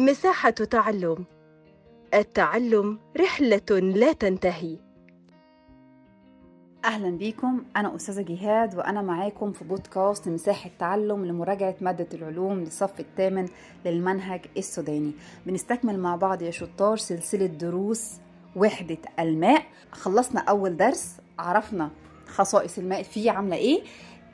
مساحة تعلم. التعلم رحلة لا تنتهي. أهلا بيكم. أنا أستاذة جهاد وأنا معاكم في بودكاست مساحة تعلم لمراجعة مادة العلوم للصف الثامن للمنهج السوداني. بنستكمل مع بعض يا شطار سلسلة دروس وحدة الماء. خلصنا أول درس عرفنا خصائص الماء فيه عاملة إيه.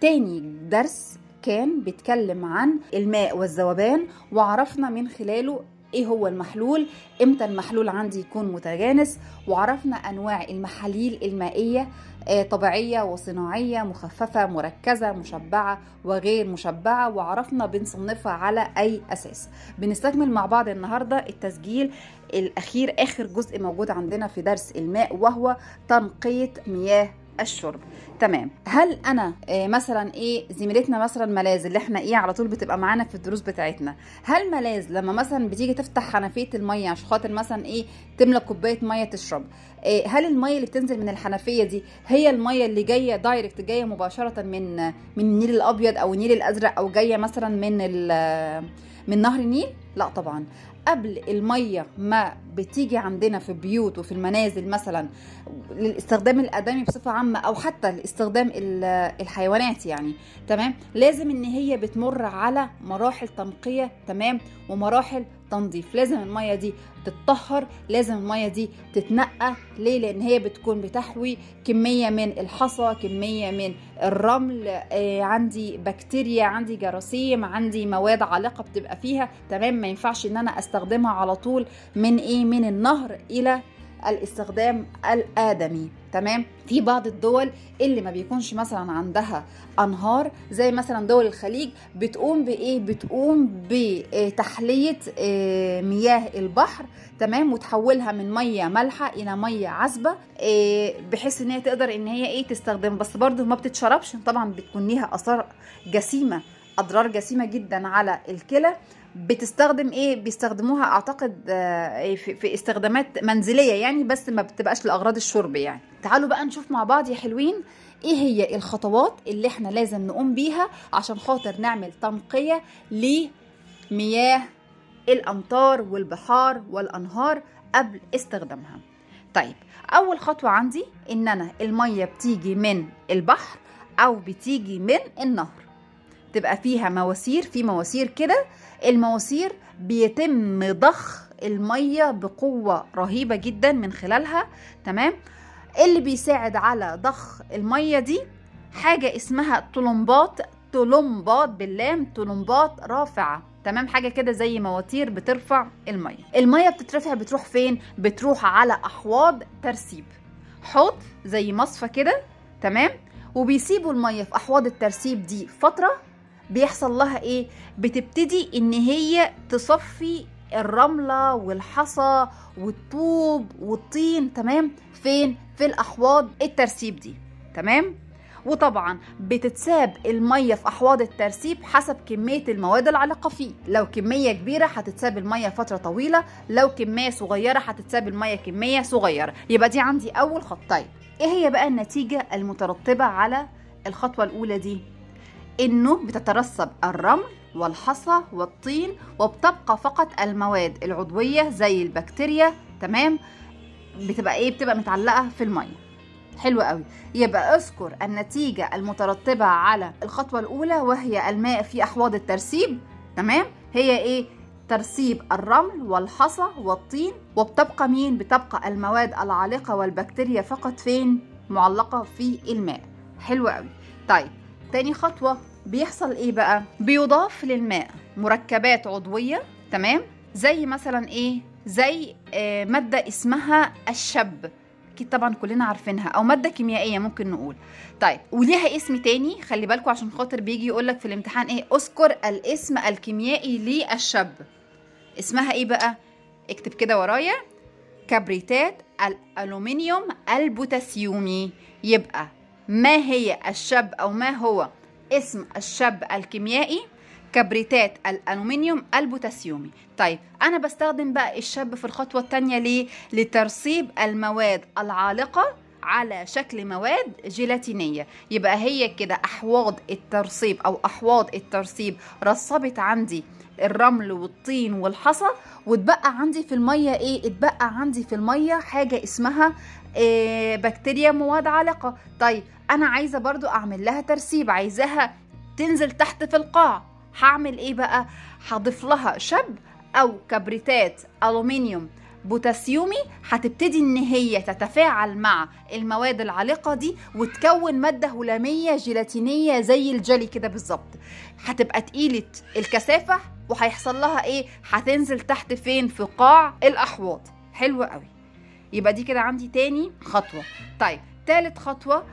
تاني درس كان بيتكلم عن الماء والذوبان وعرفنا من خلاله إيه هو المحلول إمتى المحلول عندي يكون متجانس وعرفنا أنواع المحاليل المائية آه، طبيعية وصناعية مخففة مركزة مشبعة وغير مشبعة وعرفنا بنصنفها على أي أساس. بنستكمل مع بعض النهارده التسجيل الأخير آخر جزء موجود عندنا في درس الماء وهو تنقية مياه الشرب. تمام. هل أنا إيه مثلا إيه زميلتنا مثلا ملاذ اللي إحنا إيه على طول بتبقى معانا في الدروس بتاعتنا هل ملاذ لما مثلا بتيجي تفتح حنفية المية عشان خاطر مثلا إيه تملى كوباية مية تشرب إيه هل المية اللي بتنزل من الحنفية دي هي المية اللي جاية دايركت جاية مباشرة من من النيل الأبيض أو النيل الأزرق أو جاية مثلا من من نهر النيل؟ لا طبعا. قبل المية ما بتيجي عندنا في بيوت وفي المنازل مثلا للاستخدام الادمي بصفة عامة أو حتى لاستخدام الحيوانات يعني تمام؟ لازم إن هي بتمر على مراحل تنقية تمام؟ ومراحل تنظيف. لازم المية دي تتطهر لازم المية دي تتنقى. ليه؟ لأن هي بتكون بتحوي كمية من الحصى كمية من الرمل. آه عندي بكتيريا عندي جراثيم عندي مواد عالقة بتبقى فيها تمام؟ ما ينفعش إن أنا أستخدمها على طول من إيه؟ من النهر إلى الاستخدام الآدمي تمام؟ في بعض الدول اللي ما بيكونش مثلا عندها أنهار زي مثلا دول الخليج بتقوم بإيه؟ بتقوم بتحلية آه، مياه البحر تمام؟ وتحولها من مية مالحة إلى مية عذبة آه، بحيث إن هي تقدر إن هي إيه؟ تستخدم. بس برضه ما بتتشربش. طبعا بتكون ليها آثار جسيمة أضرار جسيمة جدا على الكلى. بتستخدم إيه؟ بيستخدموها أعتقد آه، في استخدامات منزلية يعني بس ما بتبقاش لأغراض الشرب يعني. تعالوا بقى نشوف مع بعض يا حلوين إيه هي الخطوات اللي إحنا لازم نقوم بيها عشان خاطر نعمل تنقية لمياه الأمطار والبحار والأنهار قبل استخدامها. طيب أول خطوة عندي إن أنا المية بتيجي من البحر أو بتيجي من النهر. تبقى فيها مواسير في مواسير كده. المواسير بيتم ضخ المية بقوة رهيبة جدا من خلالها تمام؟ اللي بيساعد على ضخ المية دي حاجة اسمها طلمبات طلمبات باللام طلمبات رافعة تمام؟ حاجة كده زي مواتير بترفع المية. المية بتترفع بتروح فين؟ بتروح على أحواض ترسيب. حوض زي مصفى كده تمام؟ وبيسيبوا المية في أحواض الترسيب دي فترة بيحصل لها إيه؟ بتبتدي إن هي تصفي الرملة والحصى والطوب والطين تمام؟ فين؟ في الأحواض الترسيب دي تمام؟ وطبعا بتتساب المية في أحواض الترسيب حسب كمية المواد العالقة فيه. لو كمية كبيرة هتتساب المية فترة طويلة لو كمية صغيرة هتتساب المية كمية صغيرة. يبقى دي عندي أول خط. طيب إيه هي بقى النتيجة المترتبة على الخطوة الأولى دي؟ إنه بتترسب الرمل والحصى والطين وبتبقى فقط المواد العضوية زي البكتيريا تمام؟ بتبقى إيه؟ بتبقى متعلقة في المية. حلو قوي. يبقى اذكر النتيجة المترتبة على الخطوة الأولى وهي الماء في أحواض الترسيب تمام؟ هي إيه؟ ترسيب الرمل والحصى والطين. وبتبقى مين؟ بتبقى المواد العالقة والبكتيريا فقط فين؟ معلقة في الماء. حلو قوي. طيب تاني خطوة. بيحصل إيه بقى؟ بيضاف للماء مركبات عضوية تمام؟ زي مثلا إيه؟ زي آه مادة اسمها الشب. أكيد طبعا كلنا عارفينها أو مادة كيميائية ممكن نقول. طيب وليها اسم تاني خلي بالكم عشان خاطر بيجي يقول لك في الامتحان إيه؟ اذكر الاسم الكيميائي للشب. اسمها إيه بقى؟ اكتب كده ورايا. كبريتات الألومنيوم البوتاسيومي. يبقى ما هي الشب أو ما هو اسم الشب الكيميائي كبريتات الألومنيوم البوتاسيومي طيب أنا بستخدم بقى الشب في الخطوة الثانية ليه؟ لترسيب المواد العالقة على شكل مواد جيلاتينية. يبقى هي كده أحواض الترسيب أو أحواض الترسيب رسبت عندي الرمل والطين والحصى واتبقى عندي في المية إيه؟ اتبقى عندي في المية حاجة اسمها إيه بكتيريا مواد عالقة. طيب أنا عايزة برضو أعمل لها ترسيب عايزاها تنزل تحت في القاع. هعمل إيه بقى؟ هضيف لها شب أو كبريتات ألومنيوم. بوتاسيومي هتبتدي إن هي تتفاعل مع المواد العالقة دي وتكون مادة هلامية جيلاتينية زي الجلي كده بالظبط. هتبقى تقيلة الكثافة وهيحصل لها إيه؟ هتنزل تحت فين؟ في قاع الأحواض. حلو قوي. يبقى دي كده عندي تاني خطوة. طيب تالت خطوة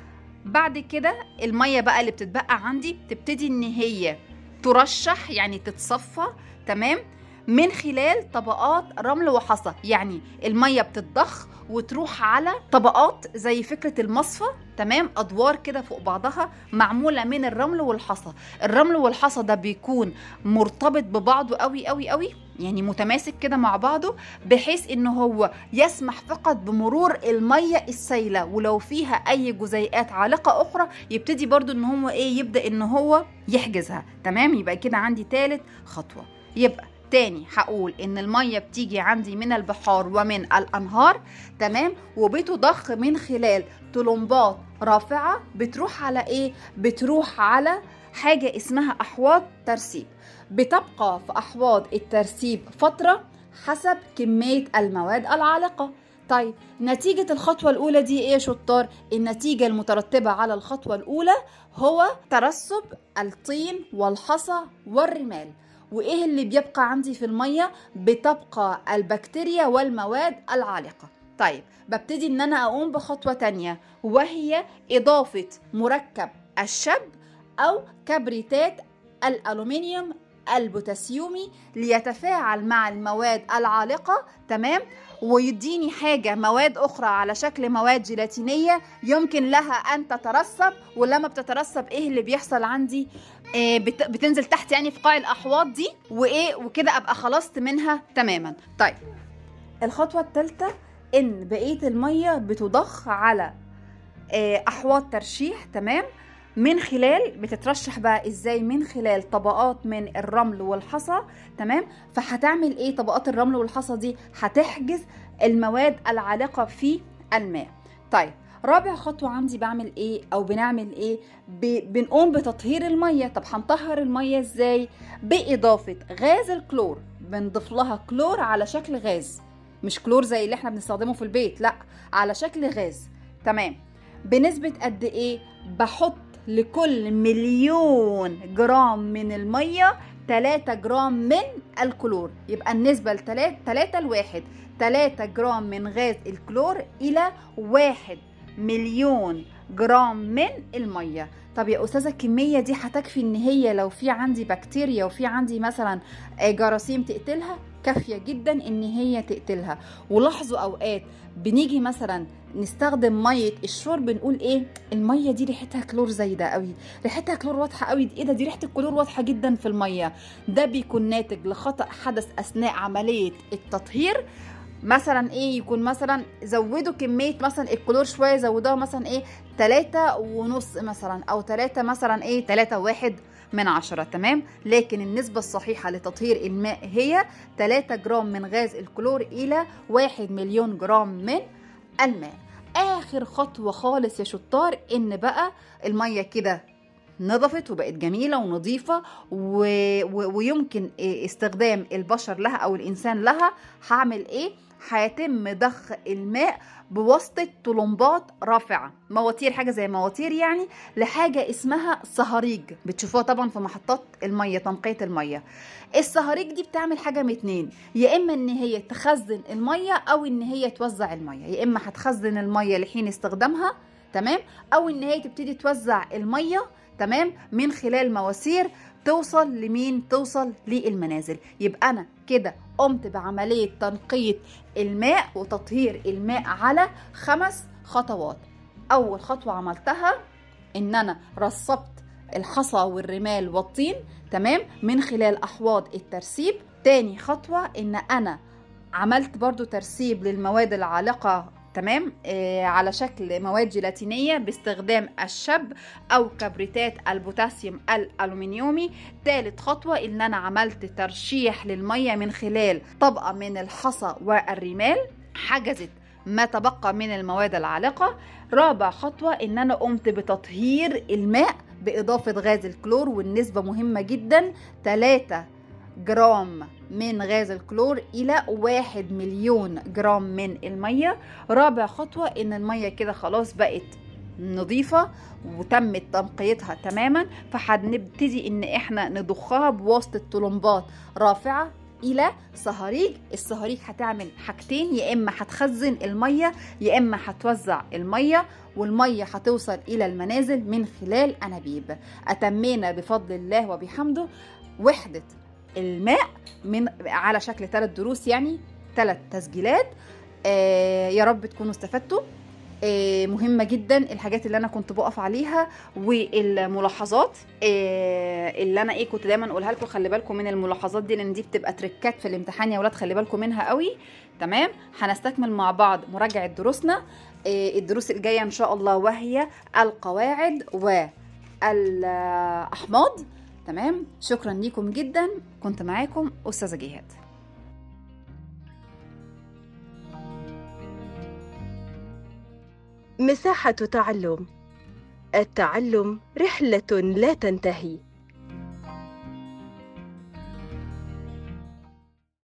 بعد كده المية بقى اللي بتتبقى عندي تبتدي إن هي ترشح يعني تتصفى تمام؟ من خلال طبقات رمل وحصى. يعني المية بتتضخ وتروح على طبقات زي فكرة المصفى تمام؟ أدوار كده فوق بعضها معمولة من الرمل والحصى. الرمل والحصى ده بيكون مرتبط ببعضه قوي قوي قوي يعني متماسك كده مع بعضه بحيث إن هو يسمح فقط بمرور المية السائله ولو فيها أي جزيئات عالقة أخرى يبتدي برضو إن هو إيه يبدأ إن هو يحجزها. تمام؟ يبقى كده عندي ثالث خطوة. يبقى تاني هقول إن المية بتيجي عندي من البحار ومن الأنهار تمام؟ وبتضخ من خلال طلمبات رافعة بتروح على إيه؟ بتروح على حاجة اسمها أحواض ترسيب. بتبقى في أحواض الترسيب فترة حسب كمية المواد العالقة. طيب نتيجة الخطوة الأولى دي إيه يا شطار؟ النتيجة المترتبة على الخطوة الأولى هو ترسب الطين والحصى والرمال. وإيه اللي بيبقى عندي في المية؟ بتبقى البكتيريا والمواد العالقة. طيب ببتدي إن أنا أقوم بخطوة تانية وهي إضافة مركب الشب أو كبريتات الألومنيوم البوتاسيومي ليتفاعل مع المواد العالقة تمام؟ ويديني حاجة مواد أخرى على شكل مواد جيلاتينية يمكن لها أن تترسب ولما بتترسب إيه اللي بيحصل عندي؟ إيه بتنزل تحت يعني في قاع الأحواض دي وإيه وكده أبقى خلصت منها تماما. طيب. الخطوة الثالثه إن بقية المية بتضخ على إيه أحواض ترشيح تمام؟ من خلال بتترشح بقى إزاي؟ من خلال طبقات من الرمل والحصى تمام؟ فهتعمل إيه؟ طبقات الرمل والحصى دي هتحجز المواد العالقة في الماء. طيب. رابع خطوة عندي بعمل إيه أو بنعمل إيه؟ ب... بنقوم بتطهير المية. طب هنطهر المية إزاي؟ بإضافة غاز الكلور. بنضيف لها كلور على شكل غاز. مش كلور زي اللي إحنا بنستخدمه في البيت لأ على شكل غاز. تمام. بنسبة قد إيه؟ بحط لكل مليون جرام من المية 3 جرام من الكلور. يبقى النسبة لتلاتة 3 لواحد. 3 جرام من غاز الكلور إلى واحد. مليون جرام من المية. طب يا أستاذة الكمية دي هتكفي إن هي لو في عندي بكتيريا وفي عندي مثلا آه، جراثيم تقتلها؟ كافية جدا إن هي تقتلها. ولاحظوا أوقات بنيجي مثلا نستخدم مية الشرب بنقول إيه؟ المية دي ريحتها كلور زايدة قوي. ريحتها كلور واضحة قوي. إيه ده؟ دي ريحة الكلور واضحة جدا في المية. ده بيكون ناتج لخطأ حدث أثناء عملية التطهير. مثلا إيه يكون مثلا زودوا كمية مثلا الكلور شوية زودوها مثلا إيه تلاتة ونص مثلا أو تلاتة مثلا إيه تلاتة واحد من عشرة تمام؟ لكن النسبة الصحيحة لتطهير الماء هي 3 جرام من غاز الكلور إلى 1 مليون جرام من الماء. آخر خطوة خالص يا شطار إن بقى المية كده نضفت وبقت جميلة ونظيفة و... و... ويمكن استخدام البشر لها أو الإنسان لها. هعمل إيه؟ هيتم ضخ الماء بواسطة طلمبات رافعة. مواتير حاجة زي مواتير يعني لحاجة اسمها صهاريج. بتشوفوها طبعا في محطات المية تنقية المية. الصهاريج دي بتعمل حاجة من اتنين. يا إما إن هي تخزن المية أو إن هي توزع المية. يا إما هتخزن المية لحين استخدامها تمام؟ أو إن هي تبتدي توزع المية تمام؟ من خلال مواسير توصل لمين؟ توصل للمنازل. يبقى أنا كده قمت بعملية تنقيه الماء وتطهير الماء على خمس خطوات. أول خطوة عملتها إن أنا رصبت الحصى والرمال والطين تمام؟ من خلال أحواض الترسيب. تاني خطوة إن أنا عملت برضو ترسيب للمواد العالقة تمام؟ آه على شكل مواد جيلاتينية باستخدام الشب أو كبريتات البوتاسيوم الألومنيومي. ثالث خطوة إن أنا عملت ترشيح للمية من خلال طبقة من الحصى والرمال. حجزت ما تبقى من المواد العالقة. رابع خطوة إن أنا قمت بتطهير الماء بإضافة غاز الكلور والنسبة مهمة جدا 3 جرام من غاز الكلور إلى واحد مليون جرام من المية. رابع خطوة إن المية كده خلاص بقت نظيفة وتمت تنقيتها تماما فهنبتدي إن إحنا نضخها بواسطة طلمبات رافعة إلى صهاريج. الصهاريج هتعمل حاجتين يا إما هتخزن المية يا إما هتوزع المية والمية هتوصل إلى المنازل من خلال أنابيب. أتمينا بفضل الله وبحمده وحدة الماء من على شكل ثلاث دروس يعني ثلاث تسجيلات. آه يا رب تكونوا استفدتوا. آه مهمة جدا الحاجات اللي أنا كنت بقف عليها والملاحظات آه اللي أنا إيه كنت دايما أقولها لكم خلي بالكم من الملاحظات دي لأن دي بتبقى تريكات في الامتحان يا ولاد خلي بالكم منها قوي. تمام؟ هنستكمل مع بعض مراجعة دروسنا. آه الدروس الجاية إن شاء الله وهي القواعد والأحماض. تمام؟ شكرا ليكم جدا. كنت معاكم أستاذة جهاد. مساحة تعلم. التعلم رحلة لا تنتهي.